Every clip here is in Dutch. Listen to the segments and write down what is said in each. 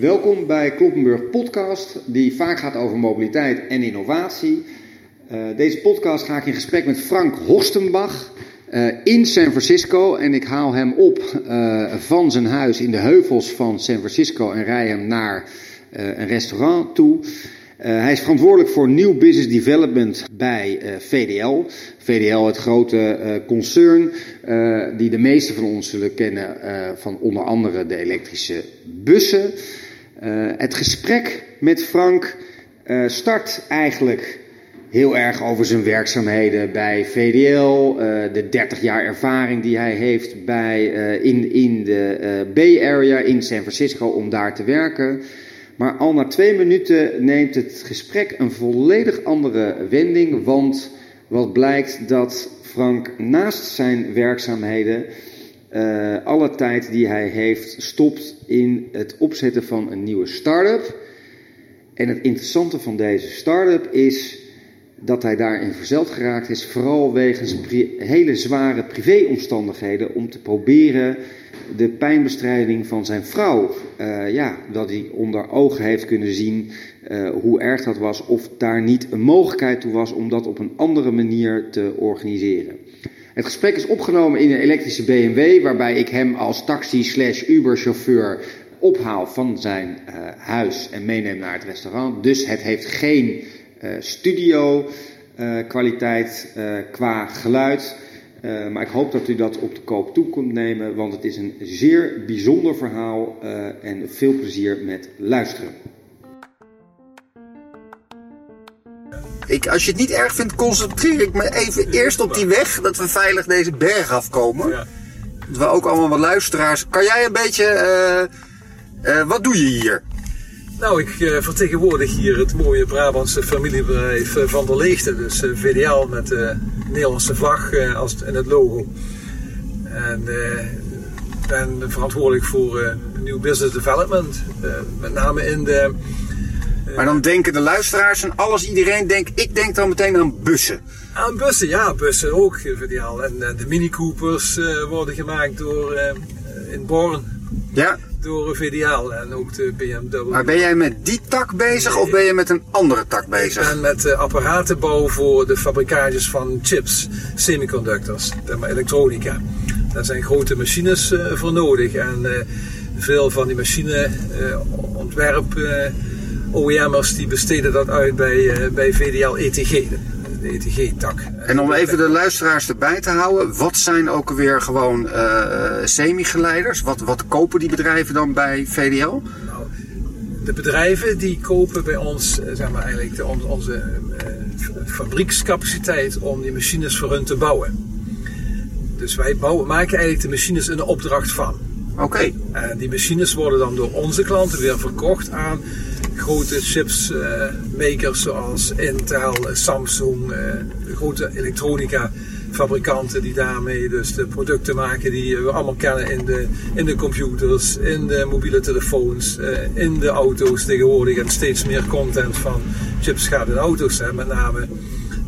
Welkom bij Kloppenburg Podcast, die vaak gaat over mobiliteit en innovatie. Uh, deze podcast ga ik in gesprek met Frank Horstenbach uh, in San Francisco. En ik haal hem op uh, van zijn huis in de heuvels van San Francisco en rij hem naar een restaurant toe. hij is verantwoordelijk voor nieuw business development bij VDL. VDL, het grote concern die de meeste van ons zullen kennen van onder andere de elektrische bussen. Uh, het gesprek met Frank uh, start eigenlijk heel erg over zijn werkzaamheden bij VDL, eh, de 30 jaar ervaring die hij heeft bij, in, in de Bay Area in San Francisco om daar te werken. Maar al na twee minuten neemt het gesprek een volledig andere wending, want wat blijkt dat Frank naast zijn werkzaamheden uh, alle tijd die hij heeft stopt in het opzetten van een nieuwe start-up. En het interessante van deze start-up is dat hij daarin verzeld geraakt is, vooral wegens hele zware privéomstandigheden om te proberen de pijnbestrijding van zijn vrouw, uh, ja, dat hij onder ogen heeft kunnen zien uh, hoe erg dat was, of daar niet een mogelijkheid toe was om dat op een andere manier te organiseren. Het gesprek is opgenomen in een elektrische BMW, waarbij ik hem als taxi slash Uber chauffeur ophaal van zijn uh, huis en meeneem naar het restaurant. Dus het heeft geen uh, studio uh, kwaliteit qua geluid. maar ik hoop dat u dat op de koop toe kunt nemen, want het is een zeer bijzonder verhaal en veel plezier met luisteren. Ik, als je het niet erg vindt, concentreer ik me even eerst op die weg. Dat we veilig deze berg afkomen. Ja. Dat we ook allemaal wat luisteraars. Kan jij een beetje. Uh, uh, wat doe je hier? Nou, ik uh, vertegenwoordig hier het mooie Brabantse familiebedrijf Van der Leegte. Dus VDL met de Nederlandse vlag als in het logo. En ik ben verantwoordelijk voor nieuw business development. met name in de maar dan denken de luisteraars en alles, iedereen denkt, ik denk dan meteen aan bussen. Aan bussen, ja, bussen ook. En uh, de Mini Coopers uh, worden gemaakt door, uh, in Born. Ja. Door VDL en ook de BMW. Maar ben jij met die tak bezig of ben je met een andere tak bezig? Ik ben met apparatenbouw voor de fabrikages van chips, semiconductors, elektronica. Daar zijn grote machines voor nodig en veel van die machineontwerp OEM'ers die besteden dat uit bij, uh, bij VDL ETG, de ETG-tak. En om even de luisteraars erbij te houden, wat zijn ook weer gewoon uh, semi-geleiders? Wat, wat kopen die bedrijven dan bij VDL? Nou, de bedrijven die kopen bij ons zeg maar eigenlijk de, onze uh, fabriekscapaciteit om die machines voor hun te bouwen. Dus wij bouwen, maken eigenlijk de machines in opdracht van. Oké. En die machines worden dan door onze klanten weer verkocht aan grote chipsmakers zoals Intel, Samsung, eh, grote elektronica fabrikanten die daarmee dus de producten maken die we allemaal kennen in de, in de computers, in de mobiele telefoons, eh, in de auto's tegenwoordig en steeds meer content van chips gaat in auto's. Hè, met name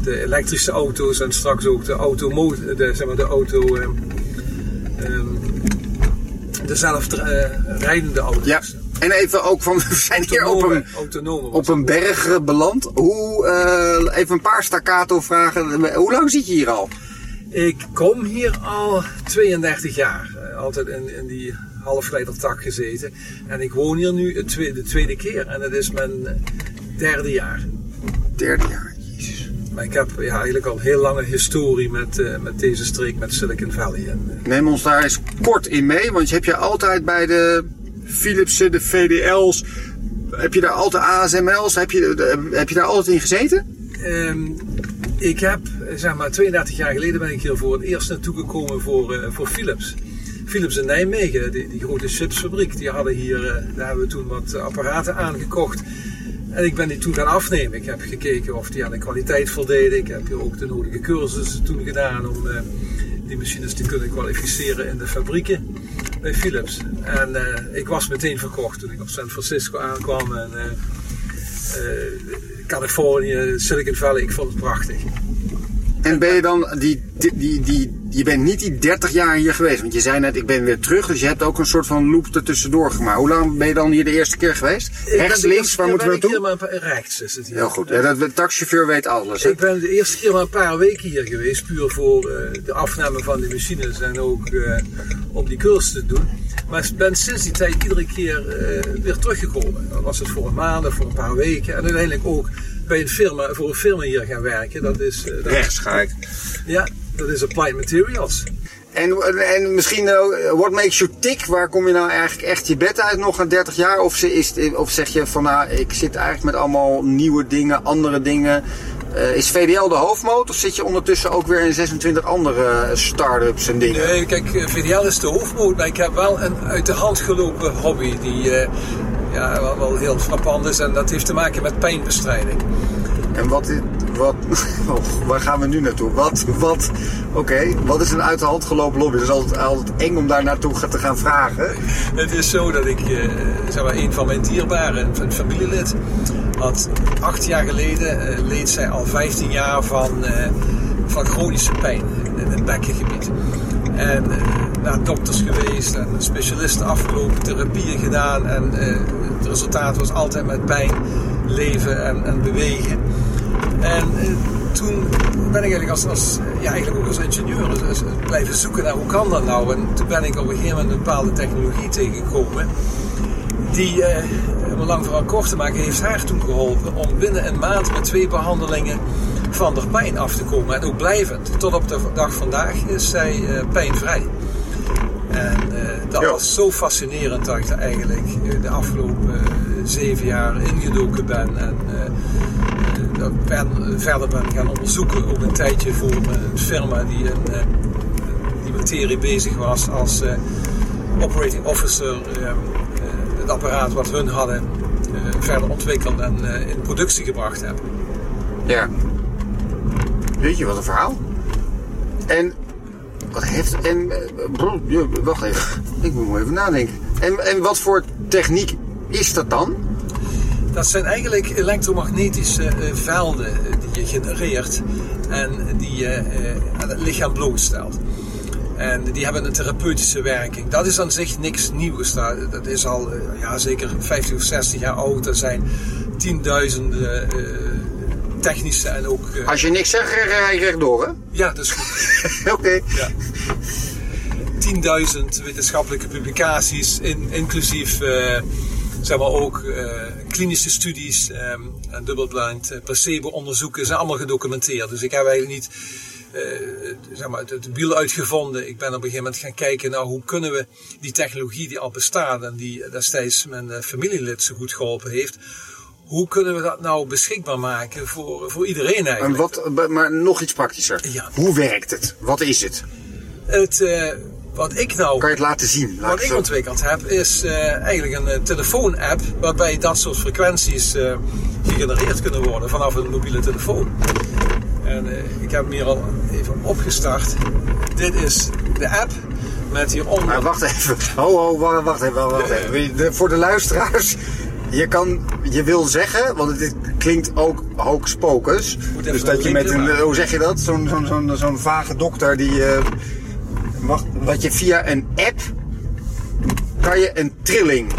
de elektrische auto's en straks ook de auto, de, zeg maar de auto, um, de zelfrijdende auto's. En even ook van, we zijn hier op een, op een berg beland. Hoe, uh, even een paar staccato vragen. Hoe lang zit je hier al? Ik kom hier al 32 jaar. Eh, altijd in, in die halfgeleidertak gezeten. En ik woon hier nu de tweede keer. En het is mijn derde jaar. Derde jaar, jezus. Maar ik heb ja, eigenlijk al heel lange historie met, uh, met deze streek, met Silicon Valley. En, Neem ons daar eens kort in mee. Want heb je altijd bij de Philipsen, de VDL's. Heb je daar altijd ASML's? Heb je, heb je daar altijd in gezeten? Um, ik heb, zeg maar, 32 jaar geleden ben ik hier voor het eerst naartoe gekomen voor, uh, voor Philips. Philips in Nijmegen, die, grote chipsfabriek, die hadden hier, uh, daar hebben we toen wat apparaten aangekocht. En ik ben die toen gaan afnemen. Ik heb gekeken of die aan de kwaliteit voldeden. Ik heb hier ook de nodige cursussen toen gedaan om die machines te kunnen kwalificeren in de fabrieken bij Philips. En uh, ik was meteen verkocht toen ik op San Francisco aankwam. En uh, uh, Californië, Silicon Valley, ik vond het prachtig. En ben je dan die, die, die je bent niet die 30 jaar hier geweest. Want je zei net, ik ben weer terug. Dus je hebt ook een soort van loop ertussendoor gemaakt. Hoe lang ben je dan hier de eerste keer geweest? Rechts, links, waar moeten we naartoe? Maar rechts is het hier. Heel goed. Ja, dat, de taxichauffeur weet alles. Ik ben de eerste keer maar een paar weken hier geweest. Puur voor uh, de afname van de machines. En ook uh, om die cursus te doen. Maar ik ben sinds die tijd iedere keer uh, weer teruggekomen. Dan was het voor een maand of voor een paar weken. En uiteindelijk ook bij een firma, voor een firma hier gaan werken. Dat is, dat Rechts ga ik. Ja, dat is Applied Materials. En, en misschien, uh, what makes you tick? Waar kom je nou eigenlijk echt je bed uit nog na 30 jaar? Of, is, of zeg je van, nou, ik zit eigenlijk met allemaal nieuwe dingen, andere dingen. Uh, is VDL de hoofdmoot of zit je ondertussen ook weer in 26 andere start-ups en dingen? Nee, kijk, VDL is de hoofdmoot, maar ik heb wel een uit de hand gelopen hobby die uh, ja, wel, wel, heel frappant is en dat heeft te maken met pijnbestrijding. En wat, wat, oh, waar gaan we nu naartoe? Wat, wat, oké, wat is een uit de hand gelopen lobby? Het is altijd, altijd eng om daar naartoe te gaan vragen. Het is zo dat ik, uh, zeg maar, een van mijn dierbaren, een familielid, had acht jaar geleden, uh, leed zij al 15 jaar van, uh, van chronische pijn in het bekkengebied. En naar dokters geweest en specialisten afgelopen, therapieën gedaan en het resultaat was altijd met pijn leven en, en bewegen. En uh, toen ben ik eigenlijk, als, als, ja, eigenlijk ook als ingenieur dus, dus blijven zoeken naar hoe kan dat nou. En toen ben ik op een gegeven moment een bepaalde technologie tegengekomen. Die, uh, om een lang verhaal kort te maken, heeft haar toen geholpen om binnen een maand met twee behandelingen van de pijn af te komen. En ook blijvend. Tot op de dag vandaag is zij uh, pijnvrij. En dat ja. was zo fascinerend dat ik er eigenlijk de afgelopen zeven jaar ingedoken ben. En ben, verder ben gaan onderzoeken. Ook een tijdje voor een firma die in die materie bezig was als operating officer. het apparaat wat hun hadden verder ontwikkeld en in productie gebracht hebben. Ja. Weet je wat een verhaal? En wat heeft. En. Wacht even. Ik moet even nadenken. En, en wat voor techniek is dat dan? Dat zijn eigenlijk elektromagnetische uh, velden die je genereert en die je uh, aan het lichaam blootstelt. En die hebben een therapeutische werking. Dat is aan zich niks nieuws. Dat is al uh, ja, zeker 50 of 60 jaar oud. Er zijn tienduizenden technische en ook... Als je niks zegt, rij je rechtdoor, hè? Ja, dat is goed. Oké. Okay. Ja. 10.000 wetenschappelijke publicaties, in, inclusief zeg maar ook uh, klinische studies um, en dubbelblind uh, placebo-onderzoeken zijn allemaal gedocumenteerd. Dus ik heb eigenlijk niet uh, zeg maar, het, het wiel uitgevonden. Ik ben op een gegeven moment gaan kijken naar hoe kunnen we die technologie die al bestaat en die destijds mijn familielid zo goed geholpen heeft, hoe kunnen we dat nou beschikbaar maken voor, voor iedereen eigenlijk? En wat, maar nog iets praktischer. Ja. Hoe werkt het? Wat is het? Het, uh, wat ik nou. Kan je het laten zien? Laat wat ik ontwikkeld heb, is uh, eigenlijk een uh, telefoon-app. waarbij dat soort frequenties gegenereerd kunnen worden vanaf een mobiele telefoon. En ik heb hem hier al even opgestart. Dit is de app met hieronder. Maar wacht even. Ho, ho, wacht, wacht even. Wacht even. De, voor de luisteraars. Je kan, je wil zeggen, want het klinkt ook hocus pocus. Dus dat je met een, hoe zeg je dat? Zo'n zo'n zo'n zo'n vage dokter die, uh, wat je via een app kan je een trilling.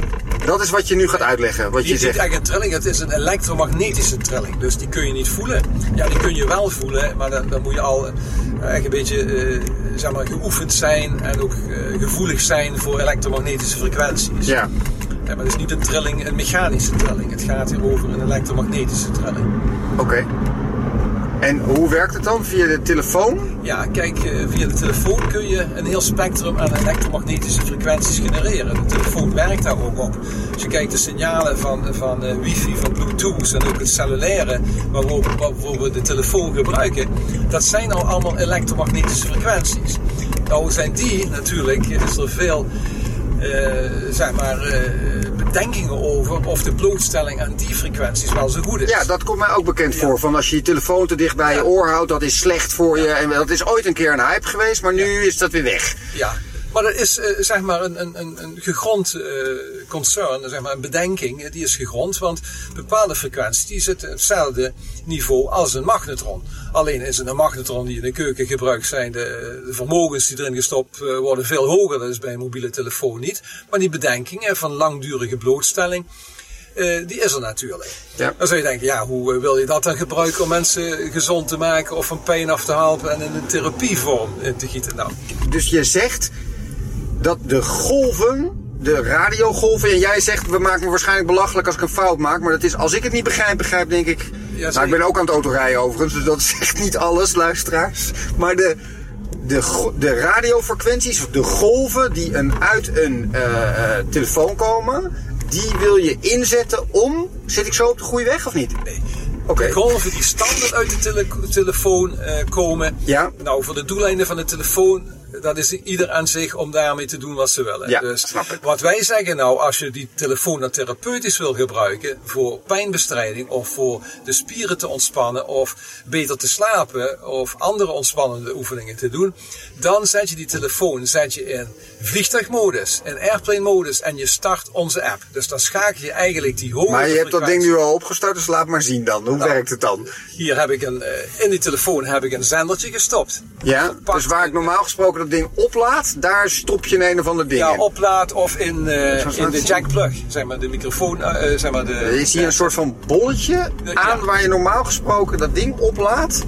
Dat is wat je nu gaat uitleggen. Wat je, je zegt. eigenlijk een trilling, het is een elektromagnetische trilling. Dus die kun je niet voelen. Ja, die kun je wel voelen, maar dan, dan moet je al uh, een beetje uh, zeg maar, geoefend zijn en ook uh, gevoelig zijn voor elektromagnetische frequenties. Ja. Ja, maar het is niet een trilling, een mechanische trilling. Het gaat hier over een elektromagnetische trilling. Oké. Okay. En hoe werkt het dan? Via de telefoon? Ja, kijk, via de telefoon kun je een heel spectrum aan elektromagnetische frequenties genereren. De telefoon werkt daar ook op. Als je kijkt de signalen van, van uh, wifi, van bluetooth en ook het cellulaire waarop, we de telefoon gebruiken, dat zijn al allemaal elektromagnetische frequenties. Nou zijn die natuurlijk, is er veel zeg maar, uh, bedenkingen over of de blootstelling aan die frequenties wel zo goed is. Ja, dat komt mij ook bekend voor. Van als je je telefoon te dicht bij je oor houdt, dat is slecht voor je. En dat is ooit een keer een hype geweest, maar nu is dat weer weg. Ja, Maar dat is uh, zeg maar een, een, een gegrond uh, concern, zeg maar een bedenking, die is gegrond. Want bepaalde frequenties die zitten op hetzelfde niveau als een magnetron. Alleen is een magnetron die in de keuken gebruikt zijn, de, de vermogens die erin gestopt uh, worden veel hoger. Dat is bij een mobiele telefoon niet. Maar die bedenking van langdurige blootstelling, uh, die is er natuurlijk. Ja. Dan zou je denken, ja, hoe wil je dat dan gebruiken om mensen gezond te maken of van pijn af te helpen en in een therapievorm te gieten? Nou. Dus je zegt dat de golven, de radiogolven, en jij zegt we maken me waarschijnlijk belachelijk als ik een fout maak, maar dat is als ik het niet begrijp, begrijp denk ik. Ja, nou, ik ben ook aan het autorijden overigens, dus dat zegt niet alles, luisteraars. Maar de, de, de radiofrequenties, de golven die een, uit een uh, uh, telefoon komen, die wil je inzetten om. Zit ik zo op de goede weg of niet? Nee. Okay. De golven die standaard uit de tele telefoon uh, komen. Ja. Nou, voor de doeleinden van de telefoon dat is ieder aan zich om daarmee te doen wat ze willen. Ja, dus snap ik. wat wij zeggen nou, als je die telefoon nou therapeutisch wil gebruiken voor pijnbestrijding of voor de spieren te ontspannen of beter te slapen of andere ontspannende oefeningen te doen, dan zet je die telefoon zet je in vliegtuigmodus, in airplane modus en je start onze app. Dus dan schakel je eigenlijk die hoge Maar je hebt dat ding nu al opgestart, dus laat maar zien dan. Hoe nou, werkt het dan? Hier heb ik een, in die telefoon heb ik een zendertje gestopt. Ja, dus waar ik normaal gesproken dat ding oplaat, daar stop je een of ander ding ja, in. oplaat of in, uh, in de jack plug, zeg maar, de microfoon, uh, zeg maar de... Er is hier een soort van bolletje aan waar je normaal gesproken dat ding oplaat.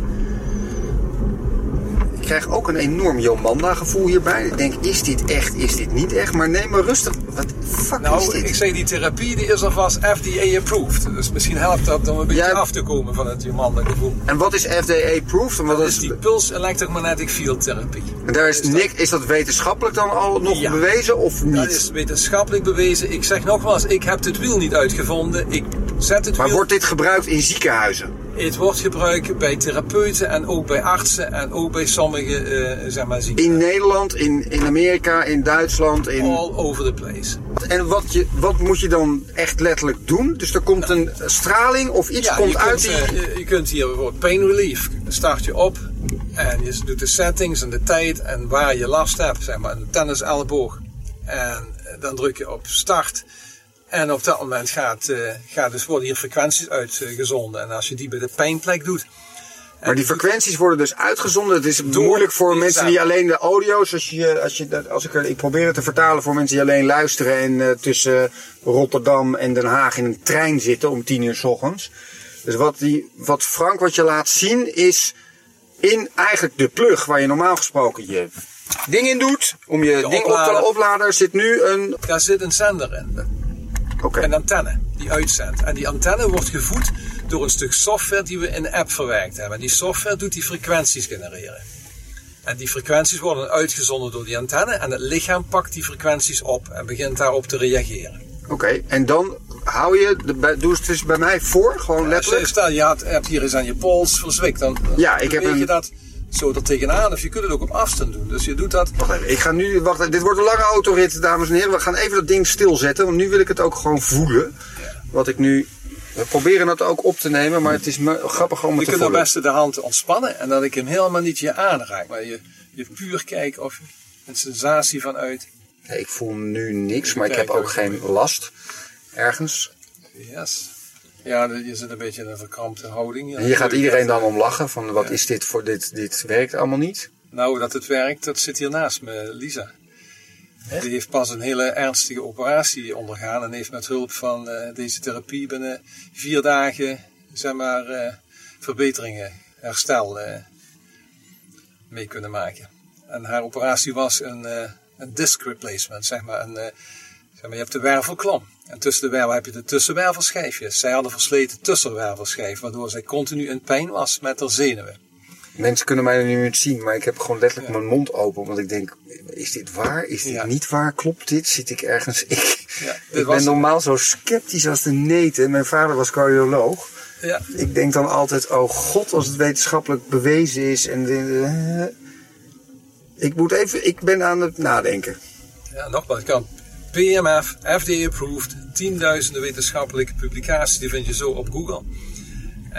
Ik krijg ook een enorm Jomanda gevoel hierbij. Ik denk, is dit echt, is dit niet echt? Maar neem maar rustig. Wat fuck nou, is dit? ik zeg, die therapie die is alvast FDA-approved. Dus misschien helpt dat om een beetje ja. af te komen van het Jomanda gevoel. En wat is FDA-approved? Dat, dat is die Pulse Electromagnetic Field therapie. En daar is, is niks, is dat wetenschappelijk dan al nog ja. bewezen of niet? Dat is wetenschappelijk bewezen. Ik zeg nogmaals, ik heb het wiel niet uitgevonden. Ik zet het maar wiel... wordt dit gebruikt in ziekenhuizen? Het wordt gebruikt bij therapeuten en ook bij artsen en ook bij sommige uh, zeg maar, ziekenhuizen. In Nederland, in, in Amerika, in Duitsland, in... All over the place. En wat, je, wat moet je dan echt letterlijk doen? Dus er komt een straling of iets ja, komt je uit kunt, die... Uh, je kunt hier bijvoorbeeld pain relief. Dan start je op en je doet de settings en de tijd en waar je last hebt. Zeg maar een tenniselleboog. En dan druk je op start. En op dat moment gaat, uh, gaat dus worden hier frequenties uitgezonden. En als je die bij de pijnplek doet. Maar die frequenties worden dus uitgezonden. Het is moeilijk voor mensen die alleen de audio's. Als, je, als, je, als ik, ik probeer het te vertalen voor mensen die alleen luisteren. En uh, tussen Rotterdam en Den Haag in een trein zitten om tien uur s ochtends. Dus wat, die, wat Frank wat je laat zien is in eigenlijk de plug waar je normaal gesproken je ding in doet. Om je De ding oplader. op te opladen zit nu een... Daar zit een zender in. Oké. Een antenne die uitzendt. En die antenne wordt gevoed door een stuk software die we in de app verwerkt hebben. En die software doet die frequenties genereren. En die frequenties worden uitgezonden door die antenne. En het lichaam pakt die frequenties op en begint daarop te reageren. Oké, en dan hou je, de, doe het dus bij mij voor, gewoon je, letterlijk. stel, je hebt hier eens aan je pols verzwikt, dan, Ja, ik heb je een- dat zo er tegenaan. Of je kunt het ook op afstand doen. Dus je doet dat. Wacht even, ik ga nu, wacht even, dit wordt een lange autorit, dames en heren. We gaan even dat ding stilzetten, want nu wil ik het ook gewoon voelen. Wat ik nu, we proberen het ook op te nemen, maar het is grappig om Je het te kunt het beste de hand ontspannen en dat ik hem helemaal niet je aanraak. Maar je, je puur kijkt of je een sensatie van uit. Nee, ik voel nu niks, maar ik heb ook geen last ergens. Yes. Ja, je zit een beetje in een verkrampte houding. En hier gaat iedereen dan om lachen, van wat is dit voor dit, dit werkt allemaal niet. Nou, dat het werkt, dat zit hier naast me, Lisa. Die heeft pas een hele ernstige operatie ondergaan en heeft met hulp van eh, deze therapie binnen vier dagen, zeg maar, eh, verbeteringen, herstel eh, mee kunnen maken. En haar operatie was een, een disc replacement, zeg maar. Een, zeg maar. Je hebt de wervelklom. En tussen de wervel heb je de tussenwervelschijfjes. Zij hadden versleten tussenwervelschijf, waardoor zij continu in pijn was met haar zenuwen. Mensen kunnen mij nu niet zien, maar ik heb gewoon letterlijk mijn mond open. Want ik denk, is dit waar? Is dit Ja. niet waar? Klopt dit? Zit ik ergens... Ik, Ja, ben normaal zo sceptisch als de neten. Mijn vader was cardioloog. Ja, Ik denk dan altijd, oh god, als het wetenschappelijk bewezen is. En ik moet even, ik ben aan het nadenken. Ja, nogmaals, kan. PMF, FDA-approved, tienduizenden wetenschappelijke publicaties, die vind je zo op Google.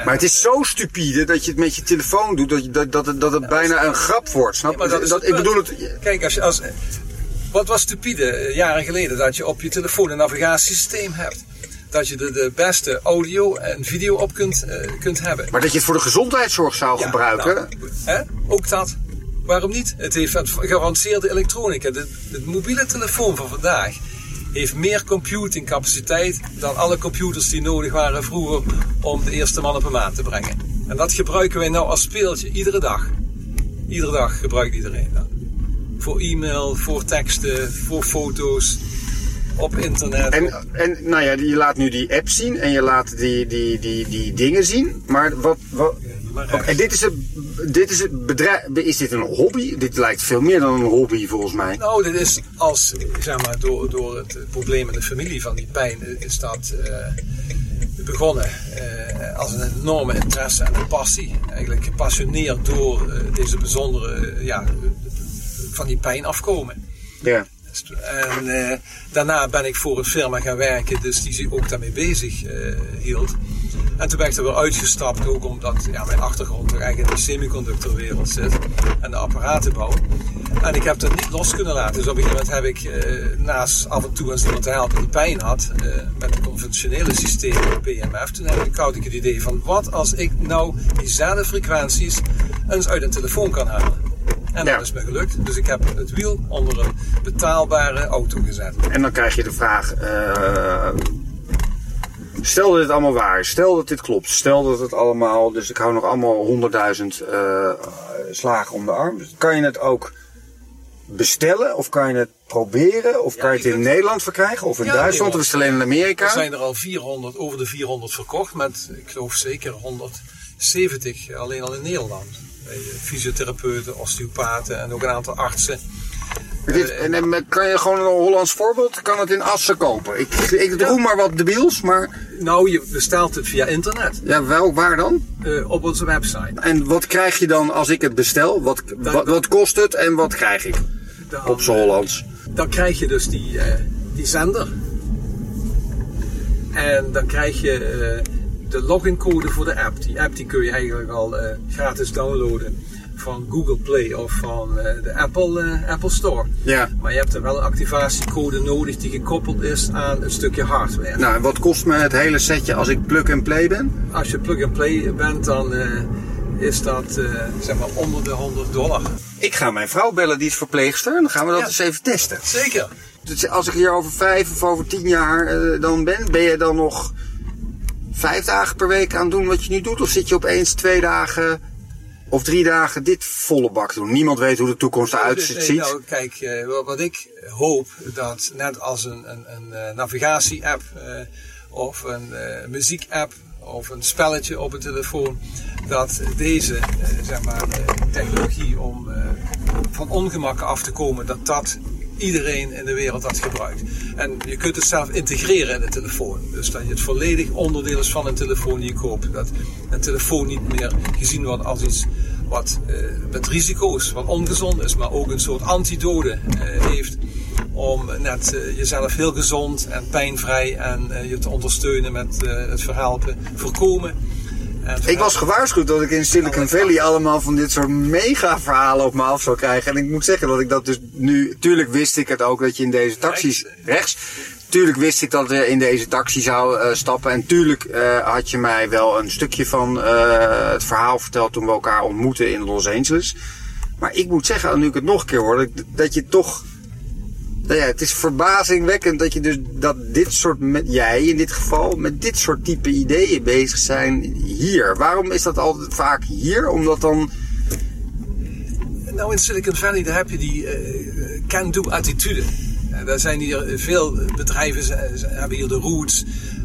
Maar het is zo stupide dat je het met je telefoon doet, dat, je, dat, dat, het- dat het bijna een grap wordt. Snap Ja, dat ik bedoel het. Kijk, als je, als, Wat was stupide eh, jaren geleden dat je op je telefoon een navigatiesysteem hebt. Dat je er de beste audio en video op kunt, eh, kunt hebben. Maar dat je het voor de gezondheidszorg zou Ja, gebruiken. nou, hè? Ook dat. Waarom niet? Het heeft geavanceerde elektronica. De, de mobiele telefoon van vandaag heeft meer computingcapaciteit dan alle computers die nodig waren vroeger om de eerste man op een maan te brengen. En dat gebruiken wij nou als speeltje, iedere dag. Iedere dag gebruikt iedereen dat. Voor e-mail, voor teksten, voor foto's, op internet. En, en nou ja, je laat nu die app zien en je laat die, die, die, die dingen zien. Maar wat. wat maar en dit is, een, dit is het bedrijf. Is dit een hobby? Dit lijkt veel meer dan een hobby volgens mij. Nou, dit is als, zeg maar, door, door het probleem in de familie van die pijn, is dat eh, begonnen eh, als een enorme interesse en een passie. Eigenlijk gepassioneerd door eh, deze bijzondere, ja, van die pijn afkomen. Ja. En daarna ben ik voor een firma gaan werken, dus die zich ook daarmee bezig hield. En toen ben ik er weer uitgestapt, ook omdat ja, mijn achtergrond toch eigenlijk in de semiconductorwereld zit en de apparatenbouw. En ik heb dat niet los kunnen laten. Dus op een gegeven moment heb ik eh, naast af en toe eens iemand te helpen die pijn had, eh, met het conventionele systeem PMF, toen heb ik, had ik het idee van wat als ik nou diezelfde frequenties eens uit een telefoon kan halen. En dat Ja. is me gelukt. Dus ik heb het wiel onder een betaalbare auto gezet. En dan krijg je de vraag. eh, stel dat dit allemaal waar is. Stel dat dit klopt. Stel dat het allemaal. Dus ik hou nog allemaal honderdduizend eh, slagen om de arm. Kan je het ook bestellen? Of kan je het proberen? Of kan je het in kunt- Nederland verkrijgen? Of in Ja, Duitsland? Of is het alleen in Amerika? Er zijn er al 400, over de 400 verkocht. Met, ik geloof zeker 170 alleen al in Nederland. Bij eh, fysiotherapeuten, osteopaten en ook een aantal artsen. Dit, en, en kan je gewoon een Hollands voorbeeld? Kan het in Assen kopen? Ik, ik roem maar wat debiels, maar Nou, je bestelt het via internet. ja, wel, waar dan? eh, op onze website. En wat krijg je dan als ik het bestel? Wat, wat, wat kost het en wat krijg ik? Dan, Op z'n Hollands. dan krijg je dus die, eh, die zender. En dan krijg je eh, de logincode voor de app. Die app die kun je eigenlijk al eh, gratis downloaden van Google Play of van eh, de Apple, eh, Apple Store. Ja. Maar je hebt er wel een activatiecode nodig die gekoppeld is aan een stukje hardware. Nou, en wat kost me het hele setje als ik plug-and-play ben? Als je plug-and-play bent, dan eh, is dat zeg maar onder de 100 dollar. Ik ga mijn vrouw bellen, die is verpleegster. En dan gaan we dat Ja. eens even testen. Zeker. Dus als ik hier over vijf of over tien jaar dan ben, ben je dan nog vijf dagen per week aan het doen wat je nu doet? Of zit je opeens twee dagen of drie dagen dit volle bak doen? Niemand weet hoe de toekomst eruit Dus, eh, ziet. Nou, kijk, eh, wat, ik hoop dat net als een, een, een eh, navigatie-app of een eh, muziek-app of een spelletje op een telefoon, dat deze zeg maar, technologie om van ongemakken af te komen, dat dat iedereen in de wereld dat gebruikt. En je kunt het zelf integreren in de telefoon. Dus dat je het volledig onderdeel is van een telefoon die je koopt. Dat een telefoon niet meer gezien wordt als iets wat eh, met risico's, wat ongezond is, maar ook een soort antidote eh, heeft om net eh, jezelf heel gezond en pijnvrij en je te ondersteunen met het verhelpen, voorkomen. En Ik was gewaarschuwd dat ik in Silicon Valley allemaal van dit soort mega verhalen op me af zou krijgen. En ik moet zeggen dat ik dat dus nu, tuurlijk wist ik het ook dat je in deze taxis, rechts, tuurlijk wist ik dat je in deze taxi zou eh, stappen. En tuurlijk eh, had je mij wel een stukje van eh, het verhaal verteld toen we elkaar ontmoetten in Los Angeles. Maar ik moet zeggen, nu ik het nog een keer hoor, dat je toch nou ja, het is verbazingwekkend dat je dus dat dit soort, met jij in dit geval, met dit soort type ideeën bezig zijn hier. Waarom is dat altijd vaak hier? Omdat dan, Nou, in Silicon Valley daar heb je die eh, can-do attitude. En daar zijn hier veel bedrijven hebben hier de roots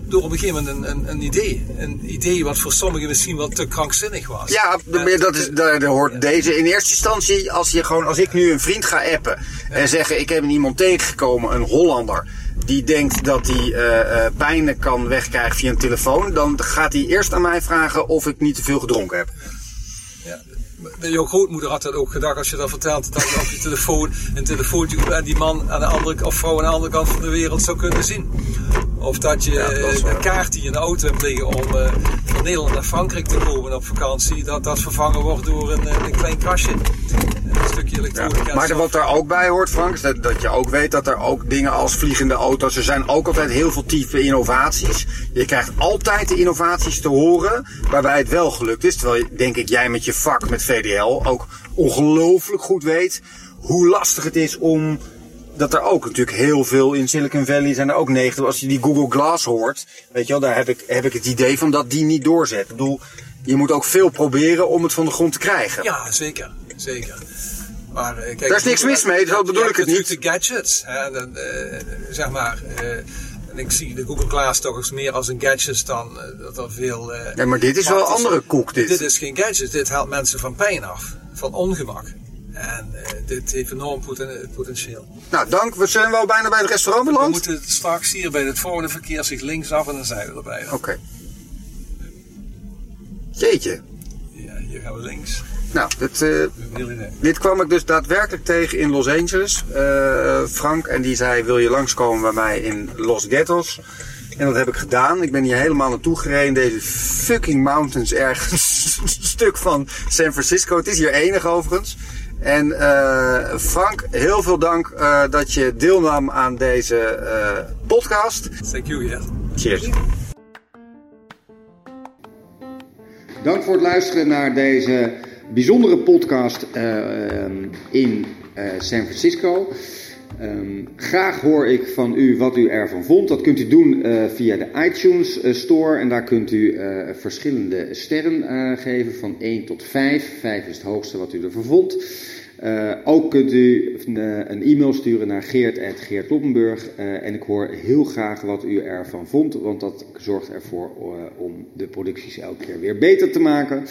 door op een gegeven moment een, een, een idee. Een idee wat voor sommigen misschien wel te krankzinnig was. ja, En- dat is, daar, daar hoort deze in eerste instantie, als je gewoon, als ik nu een vriend ga appen en zeggen, ik heb iemand tegengekomen, een Hollander, die denkt dat hij eh eh, pijn kan wegkrijgen via een telefoon, dan gaat hij eerst aan mij vragen of ik niet te veel gedronken heb. Ja. Jouw grootmoeder had dat ook gedacht als je dat vertelt, dat je op je telefoon een telefoontje aan die man aan de andere, of vrouw aan de andere kant van de wereld zou kunnen zien. Of dat je waar. een kaart die je in de auto hebt liggen om eh, van Nederland naar Frankrijk te komen op vakantie, dat dat vervangen wordt door een, eh, een klein krasje. een stukje elektronica. Maar wat er ook bij hoort, Frank, is dat, dat je ook weet dat er ook dingen als vliegende auto's. Er zijn ook altijd heel veel type innovaties. Je krijgt altijd de innovaties te horen waarbij het wel gelukt is. Terwijl, denk ik, jij met je vak met VDL ook ongelooflijk goed weet hoe lastig het is om dat er ook natuurlijk heel veel in Silicon Valley zijn er ook 90. Als je die Google Glass hoort, weet je wel, daar heb ik, heb ik het idee van dat die niet doorzet. Ik bedoel, je moet ook veel proberen om het van de grond te krijgen. Ja, zeker. zeker. Maar, uh, kijk, Daar is niks mis mee, zo bedoel ik het niet. de gadgets. Hè, dan, uh, zeg maar, uh, en ik zie de Google Glass toch eens meer als een gadget dan dat er veel... nee, maar dit is wel een andere koek, dit. Dit is geen gadget, dit haalt mensen van pijn af. Van ongemak. En uh, dit heeft enorm potentieel. Nou, dank. We zijn wel bijna bij het restaurant beland. We moeten straks hier bij het volgende verkeer zich linksaf en dan zijn we erbij. Oké. Okay. Jeetje. Ja, hier gaan we links. Nou, dit, uh, dit kwam ik dus daadwerkelijk tegen in Los Angeles. Uh, Frank, en die zei, wil je langskomen bij mij in Los Gatos? En dat heb ik gedaan. Ik ben hier helemaal naartoe gereden. Deze fucking mountains ergens. een stuk van San Francisco. Het is hier enig overigens. En uh, Frank, heel veel dank uh, dat je deelnam aan deze uh, podcast. Thank you, yeah. Cheers. Dank voor het luisteren naar deze bijzondere podcast in San Francisco. Um, graag hoor ik van u wat u ervan vond. Dat kunt u doen uh, via de iTunes uh, Store. En daar kunt u uh, verschillende sterren geven, van 1 tot 5. 5 is het hoogste wat u ervan vond. ook kunt u een e-mail sturen naar geert.geertloppenburg. en ik hoor heel graag wat u ervan vond, want dat zorgt ervoor om de producties elke keer weer beter te maken.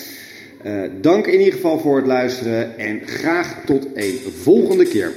dank in ieder geval voor het luisteren en graag tot een volgende keer.